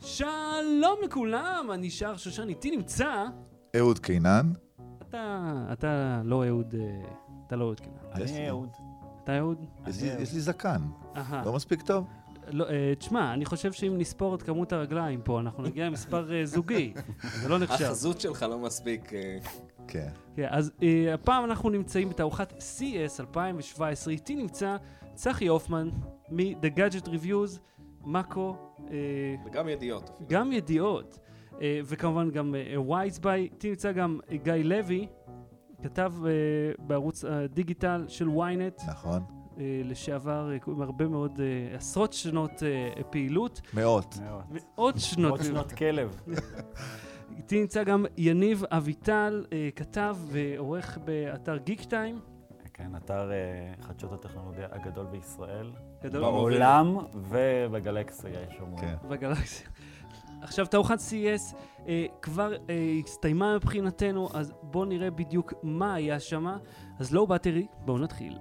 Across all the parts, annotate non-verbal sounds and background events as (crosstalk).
שלום לכולם, אני שר שושן, איתי נמצא... אהוד קינן. אתה, אתה לא אהוד, אה, אתה לא אהוד קינן. אני אהוד. אתה אהוד? יש לי- יש לי זקן. לא מספיק טוב? לא, אה, תשמע, אני חושב שאם נספור את כמות הרגליים פה, אנחנו נגיע למספר אה, זוגי. (laughs) זה לא נחשב. החזות שלך לא מספיק... כן. כן, אז הפעם אנחנו נמצאים בתערוכת CES 2017. איתי נמצא צחי הופמן מ-The Gadget Reviews, מאקו, אה, וגם ידיעות אפילו. גם ידיעות, אה, וכמובן גם וייזביי. איתי נמצא גם גיא לוי, כתב אה, בערוץ הדיגיטל של ynet, נכון. לשעבר, עם הרבה מאוד, עשרות שנות פעילות, מאות. מאוד. מאות שנות. עוד שנות כלב. (laughs) איתי נמצא גם יניב אביטל, כתב ועורך באתר גיק טיים. כן, אתר אה, חדשות הטכנולוגיה הגדול בישראל. גדול. בעולם ובגלקסיה, יש אומרים. כן. בגלקסיה. עכשיו, תערוכת CES אה, כבר אה, הסתיימה מבחינתנו, אז בואו נראה בדיוק מה היה שם. אז לואו באטרי, בואו נתחיל.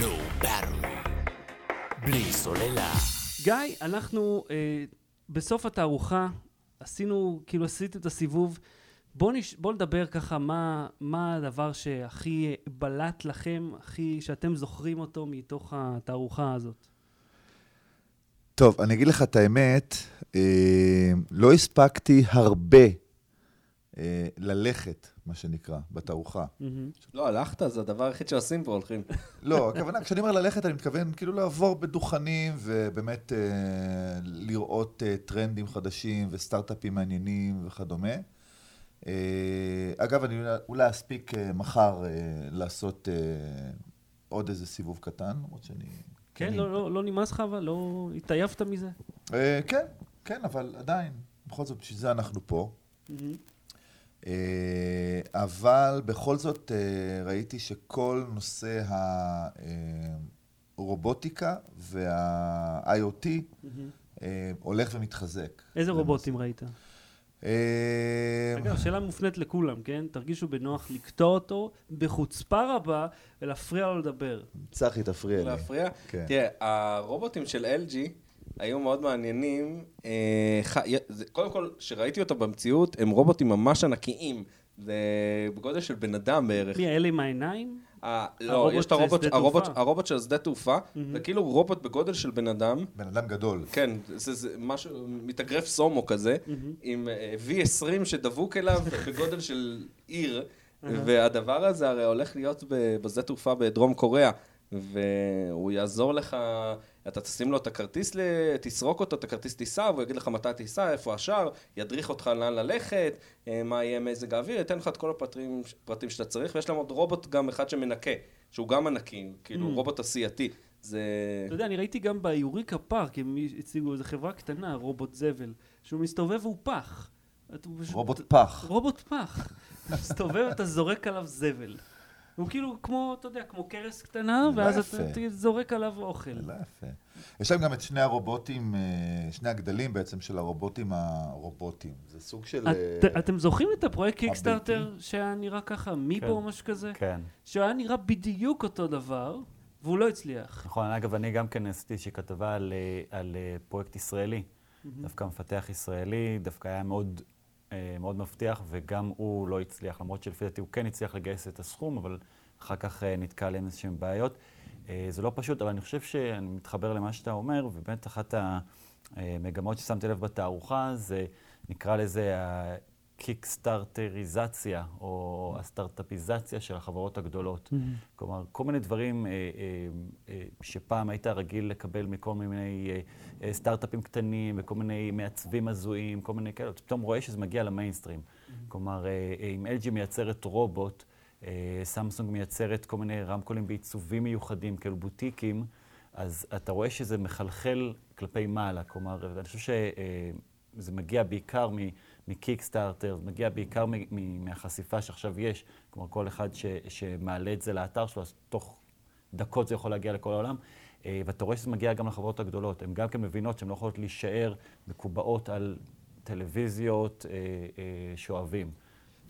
לואו באטרי. בלי סוללה. גיא, אנחנו אה, בסוף התערוכה עשינו, כאילו עשיתי את הסיבוב. בואו נש... בוא נדבר ככה מה, מה הדבר שהכי בלט לכם, הכי, שאתם זוכרים אותו מתוך התערוכה הזאת. טוב, אני אגיד לך את האמת, אה, לא הספקתי הרבה אה, ללכת, מה שנקרא, בתערוכה. לא, הלכת? זה הדבר היחיד שעושים פה, הולכים. (laughs) לא, הכוונה, כשאני אומר ללכת, אני מתכוון כאילו לעבור בדוכנים ובאמת אה, לראות אה, טרנדים חדשים וסטארט-אפים מעניינים וכדומה. אה, אגב, אני אולי- אספיק אה, מחר אה, לעשות עוד איזה סיבוב קטן, למרות שאני... כן, אני- לא, לא, לא נמאס לך, אבל לא התעייפת מזה? אה, כן, כן, אבל עדיין, בכל זאת, בשביל זה אנחנו פה. אה, אבל בכל זאת אה, ראיתי שכל נושא הרובוטיקה וה-IoT. אה, הולך ומתחזק. איזה רובוטים ראית? אה, אגב, השאלה מופנית לכולם, כן? תרגישו בנוח לקטוע אותו בחוצפה רבה ולהפריע לו לדבר. צחי, תפריע לי. להפריע? כן. תראה, הרובוטים של LG היו מאוד מעניינים. אה, קודם כל, כשראיתי אותו במציאות, הם רובוטים ממש ענקיים. זה בגודל של בן אדם בערך. מי, האלה עם העיניים? אה, לא, יש את זה הרובוט, הרובוט. הרובוט של שדה תעופה, זה כאילו רובוט בגודל של בן אדם, בן אדם גדול. כן, זה, זה משהו, מתאגרף סומו כזה, עם אה, V20 שדבוק אליו (laughs) בגודל של עיר, והדבר הזה הרי הולך להיות בשדה תעופה בדרום קוריאה, והוא יעזור לך, אתה תשים לו את הכרטיס, תסרוק אותו, את הכרטיס טיסה, והוא יגיד לך מתי תיסע, איפה השער, ידריך אותך לאן ללכת, אה, מה יהיה מזג האוויר, ייתן לך את כל הפרטים פרטים שאתה צריך, ויש להם עוד רובוט גם אחד שמנקה, שהוא גם ענקי, כאילו רובוט עשייתי. זה... אתה יודע, אני ראיתי גם ביוריקה פארק, הם הציגו איזו חברה קטנה, רובוט זבל, שהוא מסתובב והוא פח. רובוט פח. רובוט פח. (laughs) מסתובב, אתה זורק עליו זבל. הוא כאילו כמו, אתה יודע, כמו קרס קטנה, ואז. אתה זורק עליו אוכל. לא יפה. יש להם גם את שני הרובוטים, אה, שני הגדלים בעצם של הרובוטים הרובוטים. זה סוג של... את- אה, אתם זוכרים את הפרויקט קיקסטארטר שהיה נראה ככה, מיבו כן. או משהו כזה? כן. שהיה נראה בדיוק אותו דבר, והוא לא הצליח. נכון, אגב, אני גם כן עשיתי איזושהי כתבה על, אה, על פרויקט ישראלי. דווקא מפתח ישראלי, דווקא היה מאוד, מאוד מבטיח, וגם הוא לא הצליח, למרות שלפי דעתי הוא כן הצליח לגייס את הסכום, אבל אחר כך אה, נתקע עליהם איזשהם בעיות. אה, זה לא פשוט, אבל אני חושב שאני מתחבר למה שאתה אומר, ובאמת אחת המגמות ששמתי לב בתערוכה זה, נקרא לזה הקיקסטארטריזציה, או הסטארט-אפיזציה של החברות הגדולות. כלומר, כל מיני דברים אה, אה, אה, שפעם היית רגיל לקבל מכל מיני אה, אה, סטארט-אפים קטנים וכל מיני מעצבים הזויים, כל מיני כאלה, אתה פתאום רואה שזה מגיע למיינסטרים. כלומר, אה, אה, אם LG מייצרת רובוט, אה, סמסונג מייצרת כל מיני רמקולים בעיצובים מיוחדים, כאלו בוטיקים, אז אתה רואה שזה מחלחל כלפי מעלה. כלומר, אני חושב שזה מגיע בעיקר מ... מקיקסטארטר, זה מגיע בעיקר מהחשיפה שעכשיו יש, כלומר כל אחד ש, שמעלה את זה לאתר שלו, אז תוך דקות זה יכול להגיע לכל העולם. אה, ואתה רואה שזה מגיע גם לחברות הגדולות, הן גם כן מבינות שהן לא יכולות להישאר מקובעות על טלוויזיות אה, אה, שאוהבים.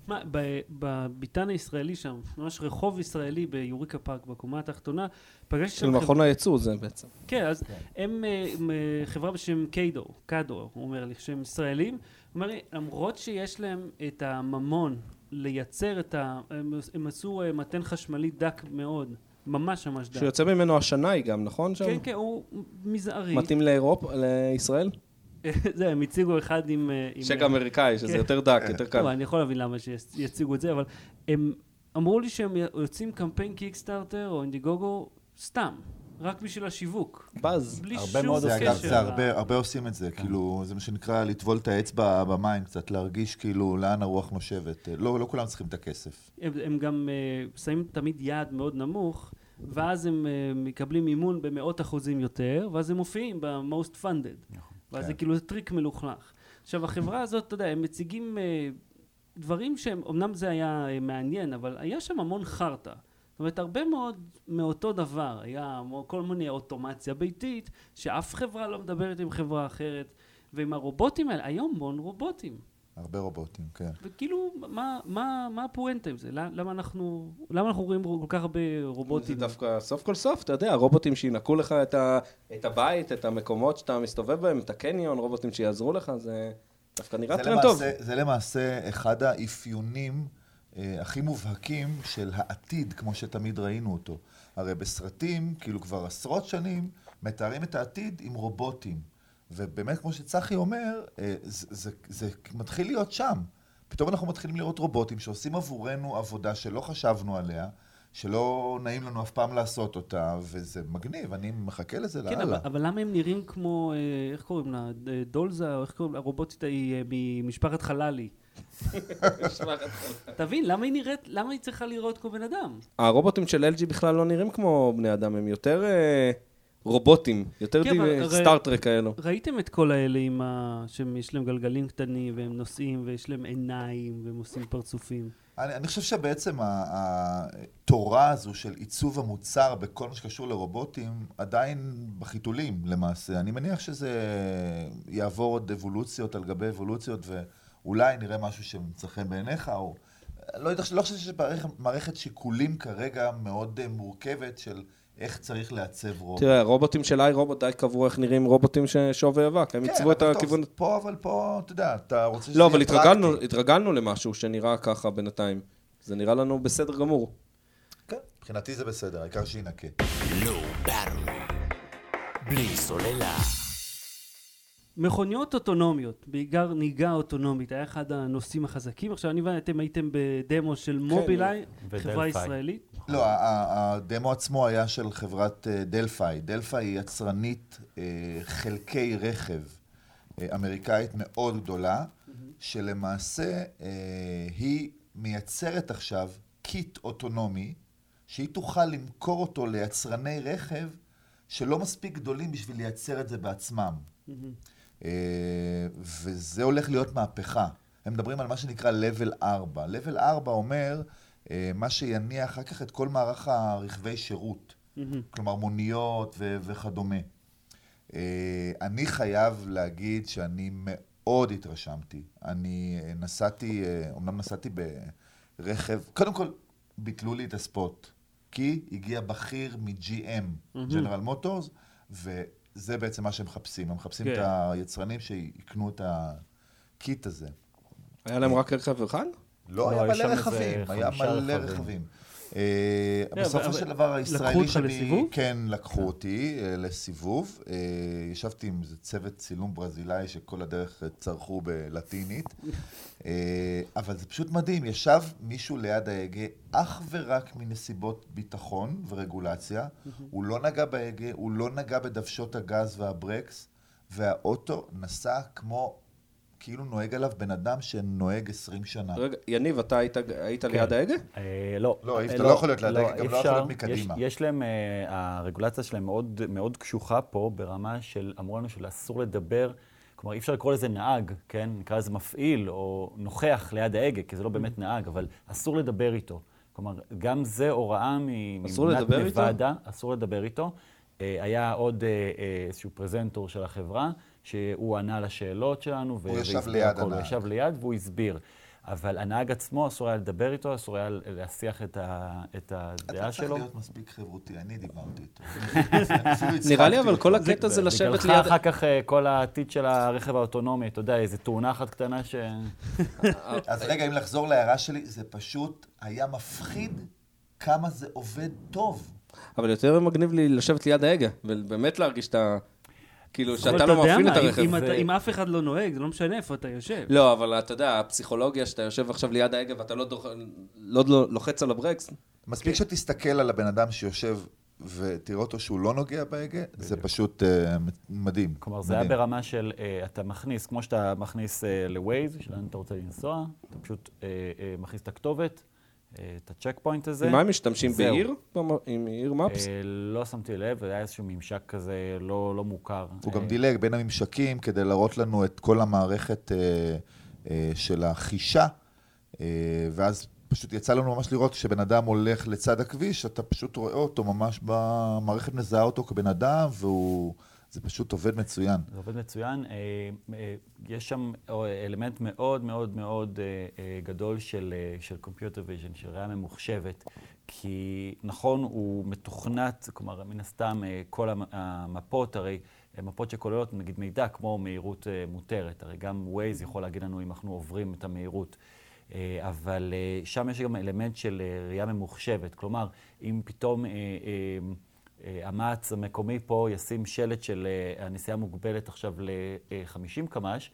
מה, בביתן הישראלי שם, ממש רחוב ישראלי ביוריקה פארק, בקומה התחתונה, פגשתי של שם... מכון הייצוא זה בעצם. כן, אז הם אה, הם, חברה בשם קיידו, קאדו, הוא אומר לי, שהם ישראלים. אומר לי, למרות שיש להם את הממון לייצר את ה... הם, הם עשו אה, מתן חשמלי דק מאוד, ממש ממש דק. שיוצא ממנו השנאי גם, נכון? שם? כן, כן, הוא מזערי. מתאים לאירופה, לישראל? (laughs) זה, הם הציגו אחד עם... אה, עם צ'ק אמריקאי, שזה כן. יותר דק, יותר קל. אני יכול להבין למה שיציגו את זה, אבל הם אמרו לי שהם יוצאים קמפיין קיקסטארטר או אינדיגוגו סתם, רק בשביל השיווק. בז. בלי הרבה שום מאוד זה קשר. אגב, זה הרבה, הרבה עושים את זה, כאילו, זה מה שנקרא לטבול את האצבע במים קצת, להרגיש כאילו לאן הרוח נושבת. לא, לא כולם צריכים את הכסף. הם, הם גם אה, שמים תמיד יעד מאוד נמוך, ואז הם אה, מקבלים מימון במאות אחוזים יותר, ואז הם מופיעים ב-most funded. ואז כן. זה כאילו טריק מלוכלך. עכשיו, החברה הזאת, אתה יודע, הם מציגים uh, דברים שהם, אמנם זה היה uh, מעניין, אבל היה שם המון חרטא. זאת אומרת, הרבה מאוד מאותו דבר. היה כל מיני אוטומציה ביתית, שאף חברה לא מדברת עם חברה אחרת. ועם הרובוטים האלה, היום המון רובוטים. הרבה רובוטים, כן. וכאילו, מה, מה, מה הפואנטה עם זה? למה, למה אנחנו, למה אנחנו רואים כל כך הרבה זה רובוטים? דווקא סוף כל סוף, אתה יודע, רובוטים שינקו לך את, ה, את הבית, את המקומות שאתה מסתובב בהם, את הקניון, רובוטים שיעזרו לך, זה דווקא נראה זה טרנד טוב. זה למעשה אחד האפיונים הכי מובהקים של העתיד, כמו שתמיד ראינו אותו. הרי בסרטים, כאילו כבר עשרות שנים, מתארים את העתיד עם רובוטים. ובאמת, כמו שצחי אומר, אה, זה, זה, זה מתחיל להיות שם. פתאום אנחנו מתחילים לראות רובוטים שעושים עבורנו עבודה שלא חשבנו עליה, שלא נעים לנו אף פעם לעשות אותה, וזה מגניב, אני מחכה לזה כן, אבל, לאללה. אבל למה הם נראים כמו, אה, איך קוראים לה? אה, דולזה, או איך קוראים לה? הרובוטית ההיא אה, ממשפחת חללי. תבין, למה היא נראית, למה היא צריכה לראות כמו בן אדם? הרובוטים של LG בכלל לא נראים כמו בני אדם, הם יותר אה, רובוטים, יותר כן, די- סטארט-טרק כאלו. ראיתם את כל האלה עם ה... שיש להם גלגלים קטנים, והם נוסעים, ויש להם עיניים, והם עושים פרצופים. אני, אני חושב שבעצם התורה הזו של עיצוב המוצר בכל מה שקשור לרובוטים עדיין בחיתולים למעשה. אני מניח שזה יעבור עוד אבולוציות על גבי אבולוציות ואולי נראה משהו שמצא חן בעיניך או... לא לא חושב שיש מערכת- שיקולים כרגע מאוד אה, מורכבת של איך צריך לעצב רובוט. תראה, הרובוטים של איי רובוט די קבעו איך נראים רובוטים ש- שווי אבק, הם כן, עיצבו את אבל טוב, הכיוון... פה, אבל פה, אתה יודע, אתה רוצה שזה לא, יהיה אבל התרגלנו, פרקטי. התרגלנו למשהו שנראה ככה בינתיים. זה נראה לנו בסדר גמור. כן, מבחינתי זה בסדר, העיקר שינקה. Battery. בלי סוללה. מכוניות אוטונומיות, בעיקר נהיגה אוטונומית, היה אחד הנושאים החזקים. עכשיו, אני ואתם הייתם בדמו של מובילאיי, חברה. ישראלית. לא, הדמו עצמו היה של חברת אה, דלפאי. דלפאי היא יצרנית אה, חלקי רכב אה, אמריקאית מאוד גדולה, שלמעשה היא מייצרת עכשיו קיט אוטונומי, שהיא תוכל למכור אותו ליצרני רכב שלא מספיק גדולים בשביל לייצר את זה בעצמם. אה, וזה הולך להיות מהפכה. הם מדברים על מה שנקרא level 4. level 4 אומר אה, מה שיניע אחר כך את כל מערך הרכבי שירות. כלומר מוניות ו- וכדומה. אה, אני חייב להגיד שאני מאוד התרשמתי. אני אה, נסעתי, אה, אומנם נסעתי ברכב, קודם כל ביטלו לי את הספוט, כי הגיע בכיר מ-GM, ג'נרל מוטורס, וזה בעצם מה שהם מחפשים. הם מחפשים כן. את היצרנים שיקנו את הקיט הזה. היה להם רק רכב אחד? לא, לא, היה שם מלא רכבים, היה מלא רכבים. אה, כן, בסופו של דבר לקחו הישראלי אותך שלי, לסיבוב? כן, לקחו אותי אה, לסיבוב. אה, ישבתי עם איזה צוות צילום ברזילאי שכל הדרך אה, צרחו בלטינית. אה, אבל זה פשוט מדהים, ישב מישהו ליד ההגה אך ורק מנסיבות ביטחון ורגולציה. הוא לא נגע בהגה, הוא לא נגע בדוושות הגז והברקס, והאוטו נסע כמו... כאילו נוהג עליו בן אדם שנוהג 20 שנה. רגע, יניב, אתה היית- היית ליד ההגה? אה, לא. לא, אה, אתה לא יכול להיות ליד ההגה, גם לא אי יכול אפשר. להיות מקדימה. יש, יש להם, אה, הרגולציה שלהם מאוד, מאוד קשוחה פה, ברמה של, אמרו לנו שאסור לדבר, כלומר, אי אפשר לקרוא לזה נהג, כן? נקרא לזה מפעיל או נוכח ליד ההגה, כי זה לא באמת נהג, אבל אסור לדבר איתו. כלומר, גם זה הוראה מ- אסור ממדינת לדבר איתו? נבדה, אסור לדבר איתו. אה, היה עוד אה, אה, איזשהו פרזנטור של החברה, שהוא ענה לשאלות שלנו. הוא ישב ליד הכל. הוא הנהג. ישב ליד והוא הסביר. אבל הנהג עצמו, אסור היה לדבר איתו, אסור היה להסיח את, ה, את הדעה אתה צריך שלו. להיות מספיק חברותי, אני דיברתי איתו. (laughs) נראה לי אבל כל הקטע זה לשבת בגללך ליד... אחר כך אה, כל העתיד של הרכב האוטונומי, אתה יודע, איזו תאונה אחת קטנה ש... (laughs) אז רגע, אם לחזור להערה שלי, זה פשוט היה מפחיד כמה זה עובד טוב. אבל יותר מגניב לי לשבת ליד ההגה, ובאמת להרגיש את ה... כאילו, שאתה אתה לא מפעיל את אם- הרכב. אם אתה- ו- אם אף אחד לא נוהג, זה לא משנה איפה אתה יושב. לא, אבל אתה יודע, הפסיכולוגיה שאתה יושב עכשיו ליד ההגה ואתה לא דוח- לא לא לוחץ על הברקס, מספיק שתסתכל על הבן אדם שיושב ותראה אותו שהוא לא נוגע בהגה, זה פשוט אה, מדהים. כלומר, זה היה. ברמה של, אה, אתה מכניס, כמו שאתה מכניס אה, לווייז, שלאן אתה רוצה לנסוע, אתה פשוט אה, אה, מכניס את הכתובת, את הצ'ק פוינט הזה. מה הם משתמשים זהו. בעיר? עם עיר מפס? אה, לא שמתי לב, היה איזשהו ממשק כזה לא, לא מוכר. הוא אה, גם דילג בין הממשקים כדי להראות לנו את כל המערכת אה, אה, של החישה, אה, ואז פשוט יצא לנו ממש לראות כשבן אדם הולך לצד הכביש, אתה פשוט רואה אותו ממש במערכת מזהה אותו כבן אדם, והוא... זה פשוט עובד מצוין. זה עובד מצוין. אה, אה, יש שם אה, אלמנט מאוד מאוד מאוד גדול של, של Computer Vision, של ראייה ממוחשבת, כי נכון, הוא מתוכנת, כלומר, מן הסתם, כל המ- המפות, הרי מפות שכוללות נגיד מידע כמו מהירות מותרת. הרי גם Waze יכול להגיד לנו אם אנחנו עוברים את המהירות. אבל שם יש גם אלמנט של ראייה ממוחשבת. כלומר, אם פתאום המע"צ המקומי פה ישים שלט של אה, הנסיעה מוגבלת עכשיו ל-50 קמ"ש,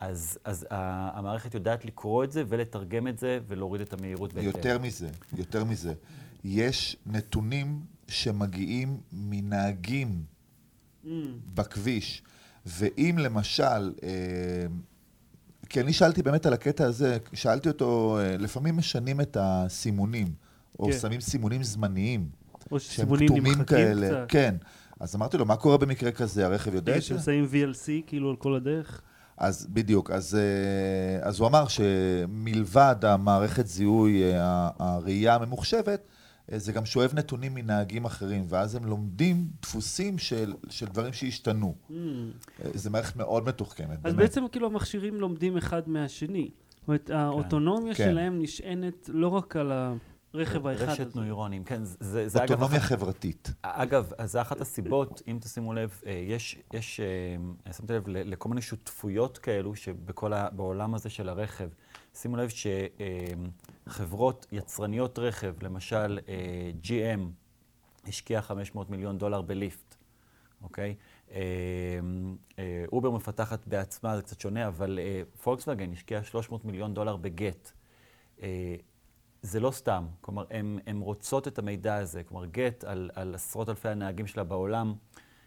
אז, אז ה- המערכת יודעת לקרוא את זה ולתרגם את זה ולהוריד את המהירות בהתאם. יותר מזה, יותר מזה. יש נתונים שמגיעים מנהגים בכביש, ואם למשל, אה, כי אני שאלתי באמת על הקטע הזה, שאלתי אותו, אה, לפעמים משנים את הסימונים, או כן. שמים סימונים זמניים, או שסימונים כתומים נמחקים כאלה. קצת. כן. אז אמרתי לו, מה קורה במקרה כזה? הרכב יודע את זה? ששמים VLC כאילו על כל הדרך. אז בדיוק, אז, אה, אז הוא אמר שמלבד המערכת זיהוי, אה, ה- הראייה הממוחשבת, אה, זה גם שואב נתונים מנהגים אחרים, ואז הם לומדים דפוסים של, של דברים שהשתנו. Mm. זו מערכת מאוד מתוחכמת, אז באמת. בעצם כאילו המכשירים לומדים אחד מהשני. זאת אומרת, האוטונומיה כן. שלהם נשענת לא רק על הרכב האחד רשת הזה. נוירונים, כן, זה, זה אגב... אוטונומיה אחת- חברתית. אגב, אז זה אחת הסיבות, אם תשימו לב, אה, יש, יש, אה, שמתי לב ל- לכל מיני שותפויות כאלו שבכל ה, בעולם הזה של הרכב. שימו לב שחברות יצרניות רכב, למשל אה, GM, השקיעה 500 מיליון דולר בליפט, אוקיי? אה, אה, אובר מפתחת בעצמה, זה קצת שונה, אבל אה, פולקסווגן השקיעה 300 מיליון דולר בגט. זה לא סתם, כלומר, הן רוצות את המידע הזה. כלומר, גט על, על עשרות אלפי הנהגים שלה בעולם,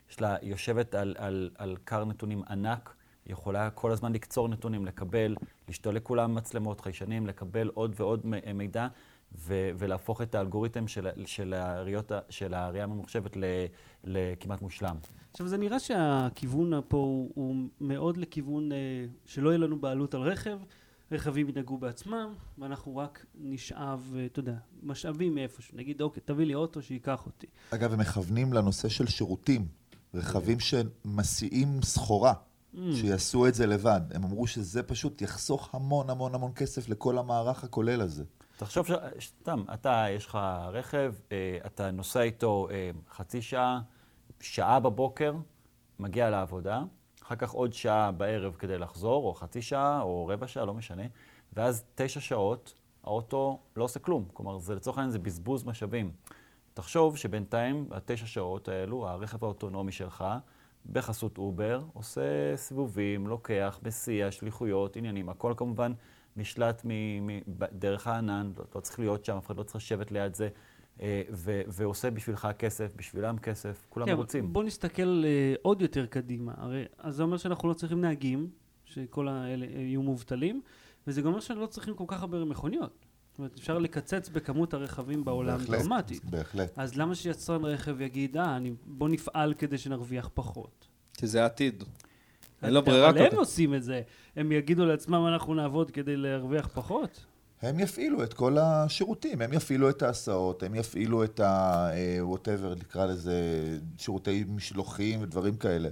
יש לה, יושבת על, על, על כר נתונים ענק, יכולה כל הזמן לקצור נתונים, לקבל, לשתול לכולם מצלמות, חיישנים, לקבל עוד ועוד מידע, ו, ולהפוך את האלגוריתם של, של, הראיות, ה- של הראייה הממוחשבת לכמעט מושלם. עכשיו, זה נראה שהכיוון פה הוא, הוא מאוד לכיוון אה, שלא יהיה לנו בעלות על רכב, רכבים ינהגו בעצמם, ואנחנו רק נשאב, אה, אתה יודע, משאבים מאיפשהו. נגיד, אוקיי, תביא לי אוטו שייקח אותי. אגב, הם מכוונים לנושא של שירותים, רכבים שמסיעים סחורה, Mm. שיעשו את זה לבד. הם אמרו שזה פשוט יחסוך המון המון המון כסף לכל המערך הכולל הזה. תחשוב, ש... סתם, אתה, יש לך רכב, אה, אתה נוסע איתו אה, חצי שעה, שעה בבוקר, מגיע לעבודה, אחר כך עוד שעה בערב כדי לחזור, או חצי שעה, או רבע שעה, לא משנה, ואז תשע שעות, האוטו לא עושה כלום. כלומר, זה לצורך העניין זה בזבוז משאבים. תחשוב שבינתיים, התשע שעות האלו, הרכב האוטונומי שלך, בחסות אובר, עושה סיבובים, לוקח, מסיע, שליחויות, עניינים, הכל כמובן נשלט מ- מ- דרך הענן, לא, לא צריך להיות שם, אף אחד לא צריך לשבת ליד זה, ו- ועושה בשבילך כסף, בשבילם כסף, כולם כן, מרוצים. בואו נסתכל אה, עוד יותר קדימה. הרי, אז זה אומר שאנחנו לא צריכים נהגים, שכל האלה אה, יהיו מובטלים, וזה גם אומר שלא צריכים כל כך הרבה מכוניות. זאת אומרת, אפשר לקצץ בכמות הרכבים בעולם בהחלט, דרמטית. בהחלט. אז למה שיצרן רכב יגיד, אה, אני, בוא נפעל כדי שנרוויח פחות? כי זה העתיד. אין לו ברירה אבל הם כזאת. עושים את זה. הם יגידו לעצמם, אנחנו נעבוד כדי להרוויח פחות. הם יפעילו את כל השירותים, הם יפעילו את ההסעות, הם יפעילו את ה-whatever, נקרא לזה, שירותי משלוחים ודברים כאלה.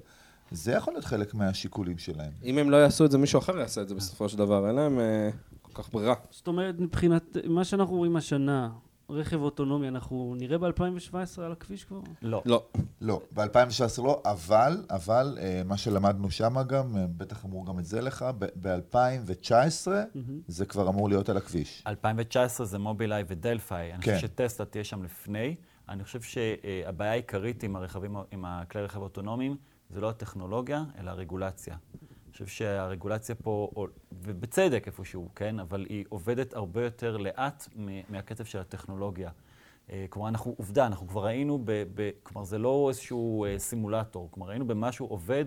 זה יכול להיות חלק מהשיקולים שלהם. אם הם לא יעשו את זה, מישהו אחר יעשה את זה בסופו של דבר. אין להם אה, כל כך ברירה. זאת אומרת, מבחינת מה שאנחנו רואים השנה, רכב אוטונומי, אנחנו נראה ב-2017 על הכביש כבר? לא. לא. לא, ב-2017 לא, אבל, אבל, אה, מה שלמדנו שם גם, אה, בטח אמרו גם את זה לך, ב-2019 זה כבר אמור להיות על הכביש. 2019 זה מובילאיי ודלפאי. אני כן. חושב שטסלה תהיה שם לפני. אני חושב שהבעיה העיקרית עם הרכבים, עם הכלי רכב האוטונומיים, זה לא הטכנולוגיה, אלא הרגולציה. חושב שהרגולציה פה, ובצדק איפשהו, כן? אבל היא עובדת הרבה יותר לאט מהקצב של הטכנולוגיה. אה, כלומר, אנחנו, עובדה, אנחנו כבר ראינו, ב, ב, כלומר, זה לא איזשהו אה, סימולטור, כלומר, ראינו במשהו עובד,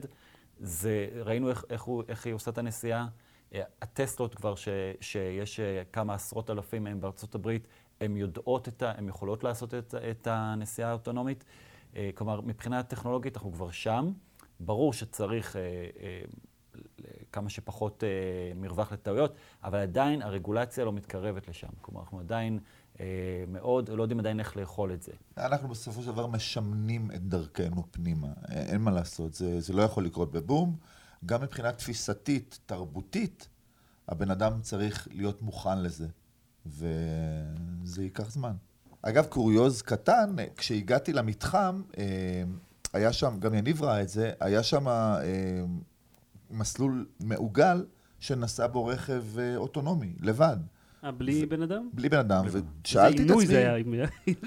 זה, ראינו איך, איך, הוא, איך היא עושה את הנסיעה. אה, הטסלות כבר, ש, שיש כמה עשרות אלפים מהם בארצות הברית, הן יודעות את ה... הן יכולות לעשות את, את הנסיעה האוטונומית. כלומר, מבחינה טכנולוגית אנחנו כבר שם. ברור שצריך כמה שפחות אה, מרווח לטעויות, אבל עדיין הרגולציה לא מתקרבת לשם. כלומר, אנחנו עדיין אה, מאוד, לא יודעים עדיין איך לאכול את זה. אנחנו בסופו של דבר משמנים את דרכנו פנימה. אה, אין מה לעשות, זה, זה לא יכול לקרות בבום. גם מבחינה תפיסתית, תרבותית, הבן אדם צריך להיות מוכן לזה, וזה ייקח זמן. אגב, קוריוז קטן, כשהגעתי למתחם, אה, היה שם, גם יניב ראה את זה, היה שם אה, מסלול מעוגל שנסע בו רכב אה, אוטונומי, לבד. אה, בלי בן אדם? בלי בן אדם, זה ושאלתי את עינוי עצמי, זה היה. אם-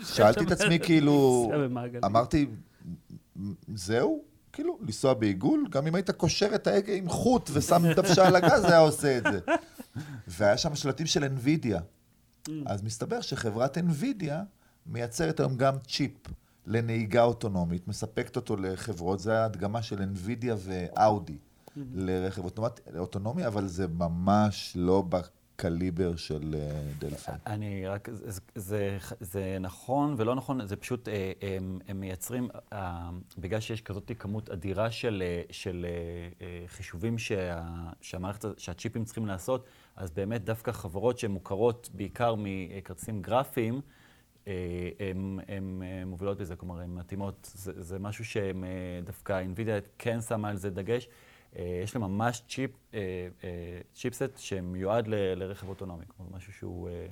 שאלתי את עצמי כאילו. (laughs) אמרתי, זהו? כאילו, לנסוע בעיגול? גם אם היית קושר את ההגה עם חוט ושם דוושה על הגז, היה עושה את זה. (laughs) והיה שם שלטים של NVIDIA. אז מסתבר שחברת NVIDIA מייצרת היום גם צ'יפ לנהיגה אוטונומית, מספקת אותו לחברות, זה הדגמה של NVIDIA ואאודי לרכב אוטונומי, אבל זה ממש לא בקליבר של אה, דלפאי. אני רק, זה, נכון ולא נכון, זה פשוט, אה, הם, מייצרים, אה, בגלל שיש כזאת כמות אדירה של, חישובים שה, שהמערכת, שהצ'יפים צריכים לעשות, אז באמת דווקא חברות שהן מוכרות בעיקר מכרטיסים גרפיים, הן מובילות בזה, כלומר, הן מתאימות, זה, זה משהו שהם דווקא, NVIDIA כן שמה על זה דגש. אה, יש להם ממש צ'יפ, אה, אה, צ'יפסט שמיועד ל- לרכב אוטונומי, כלומר משהו שהוא, אה,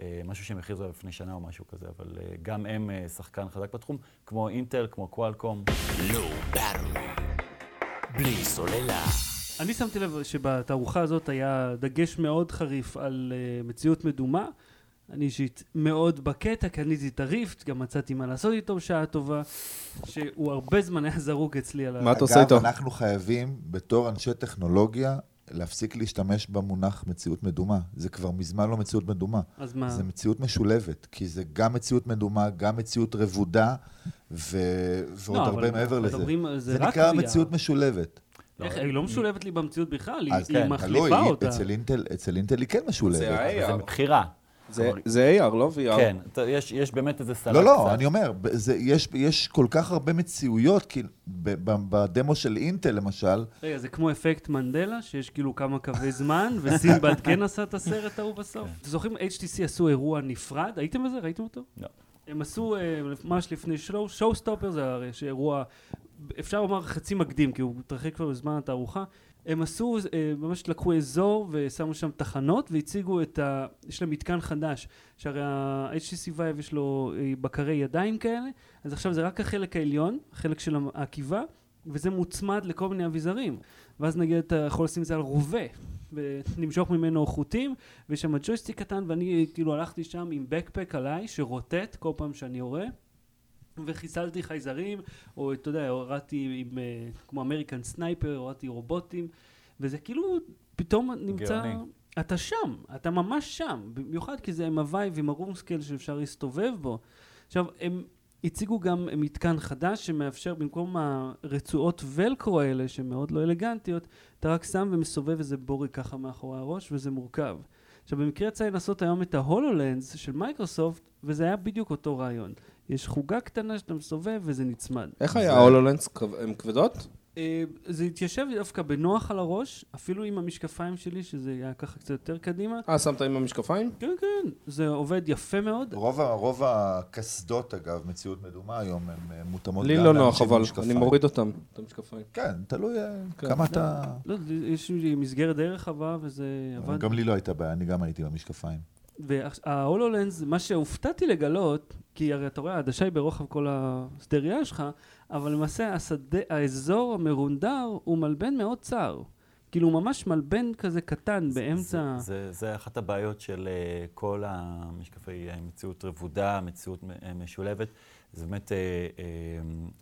אה, משהו שהם הכריזו עליו לפני שנה או משהו כזה, אבל אה, גם הם אה, שחקן חזק בתחום, כמו אינטל, כמו קוואלקום. Low Battery. בלי סוללה. אני שמתי לב שבתערוכה הזאת היה דגש מאוד חריף על מציאות מדומה. אני אישית מאוד בקטע, קניתי את הריפט, גם מצאתי מה לעשות איתו בשעה טובה, שהוא הרבה זמן היה זרוק אצלי על ה... מה אתה עושה איתו? אגב, אנחנו חייבים, בתור אנשי טכנולוגיה, להפסיק להשתמש במונח מציאות מדומה. זה כבר מזמן לא מציאות מדומה. אז מה? זה מציאות משולבת, כי זה גם מציאות מדומה, גם מציאות רבודה, ו... ועוד לא, הרבה אבל מעבר לזה. מדברים זה זה רק נקרא VR. מציאות משולבת. איך, היא לא משולבת לי במציאות בכלל, היא, כן, מחליפה תלוי, אותה. אצל אינטל, אצל אינטל היא כן משולבת. זה ה- זה. מבחירה. זה- זה AR, לא VR. כן, יש, יש באמת איזה סלט לא, לא, קצת. אני אומר, זה, יש, יש כל כך הרבה מציאויות, כי ב- ב- בדמו של אינטל למשל, רגע, זה כמו אפקט מנדלה, שיש כאילו כמה קווי זמן, (laughs) וסינבד כן עשה את הסרט ההוא בסוף. כן. אתם זוכרים, HTC עשו אירוע נפרד, הייתם בזה? ראיתם אותו? לא. הם עשו אה, ממש לפני שואו, שואו סטופר, זה הרי אירוע, אפשר לומר חצי מקדים, כי הוא מתרחק כבר בזמן התערוכה. הם עשו, אה, ממש לקחו אזור ושמו שם תחנות והציגו את ה... יש להם מתקן חדש, שהרי ה-HTC Vive יש לו אה, בקרי ידיים כאלה, אז עכשיו זה רק החלק העליון, החלק של העקיבה, וזה מוצמד לכל מיני אביזרים. ואז נגיד אתה יכול לשים את זה על רובה, ולמשוך ממנו חוטים, ויש שם ג'ויסטיק קטן, ואני כאילו הלכתי שם עם backpack עליי, שרוטט כל פעם שאני יורה. וחיסלתי חייזרים, או אתה יודע, הורדתי עם, אה, כמו American Sniper, הורדתי רובוטים, וזה כאילו פתאום נמצא... גאוני. אתה שם, אתה ממש שם, במיוחד כי זה עם הווייב, עם ה room scale שאפשר להסתובב בו. עכשיו, הם הציגו גם מתקן חדש שמאפשר במקום הרצועות ולקרו האלה, שהן מאוד לא אלגנטיות, אתה רק שם ומסובב איזה בורג ככה מאחורי הראש, וזה מורכב. עכשיו, במקרה יצא לי לעשות היום את ההולולנס של מייקרוסופט, וזה היה בדיוק אותו רעיון. יש חוגה קטנה שאתה מסובב וזה נצמד. איך היה ההולולנס? כב- הן כבדות? אה, זה התיישב דווקא בנוח על הראש, אפילו עם המשקפיים שלי, שזה היה ככה קצת יותר קדימה. אה, שמת עם המשקפיים? כן, כן, זה עובד יפה מאוד. רוב, הקסדות, אגב, מציאות מדומה היום, הן אה, מותאמות לי לא נוח, אבל. אני מוריד אותם, את המשקפיים. כן, תלוי אה, כן. כמה אתה... לא, זה- יש לי מסגרת די רחבה וזה עבד. גם לי לא הייתה בעיה, אני גם הייתי במשקפיים. וההולולנס, מה שהופתעתי לגלות, כי הרי אתה רואה, העדשה היא ברוחב כל הסטריה שלך, אבל למעשה השדה, האזור המרונדר הוא מלבן מאוד צר. כאילו הוא ממש מלבן כזה קטן באמצע... זה, זה, זה אחת הבעיות של אה, כל המשקפי אה, מציאות רבודה, מציאות אה, משולבת. זה באמת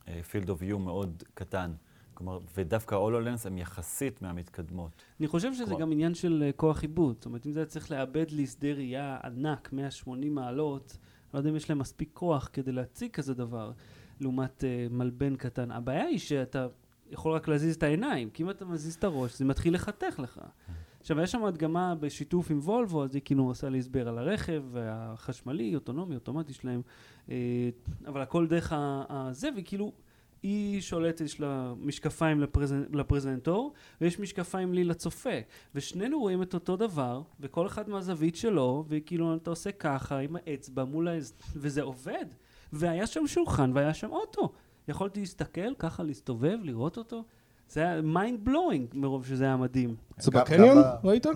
field of view מאוד קטן. כלומר, ודווקא הולולנס הם יחסית מהמתקדמות. אני חושב שזה כלומר- גם עניין של אה, כוח עיבוד. זאת אומרת, אם זה היה צריך לאבד לי שדה ראייה ענק, 180 מעלות, לא יודע אם יש להם מספיק כוח כדי להציג כזה דבר, לעומת אה, מלבן קטן. הבעיה היא שאתה יכול רק להזיז את העיניים, כי אם אתה מזיז את הראש, זה מתחיל לחתך לך. עכשיו, יש שם הדגמה בשיתוף עם וולבו, אז היא כאילו עושה לי הסבר על הרכב, החשמלי, אוטונומי, אוטומטי שלהם, אה, אבל הכל דרך הזה, וכאילו, היא שולטת, יש לה משקפיים לפרזנ... לפרזנטור, ויש משקפיים לי לצופה. ושנינו רואים את אותו דבר, וכל אחד מהזווית שלו, וכאילו אתה עושה ככה עם האצבע מול האז... וזה עובד. והיה שם שולחן והיה שם אוטו. יכולתי להסתכל, ככה להסתובב, לראות אותו. זה היה mind blowing מרוב שזה היה מדהים. זה בקניון? ראית?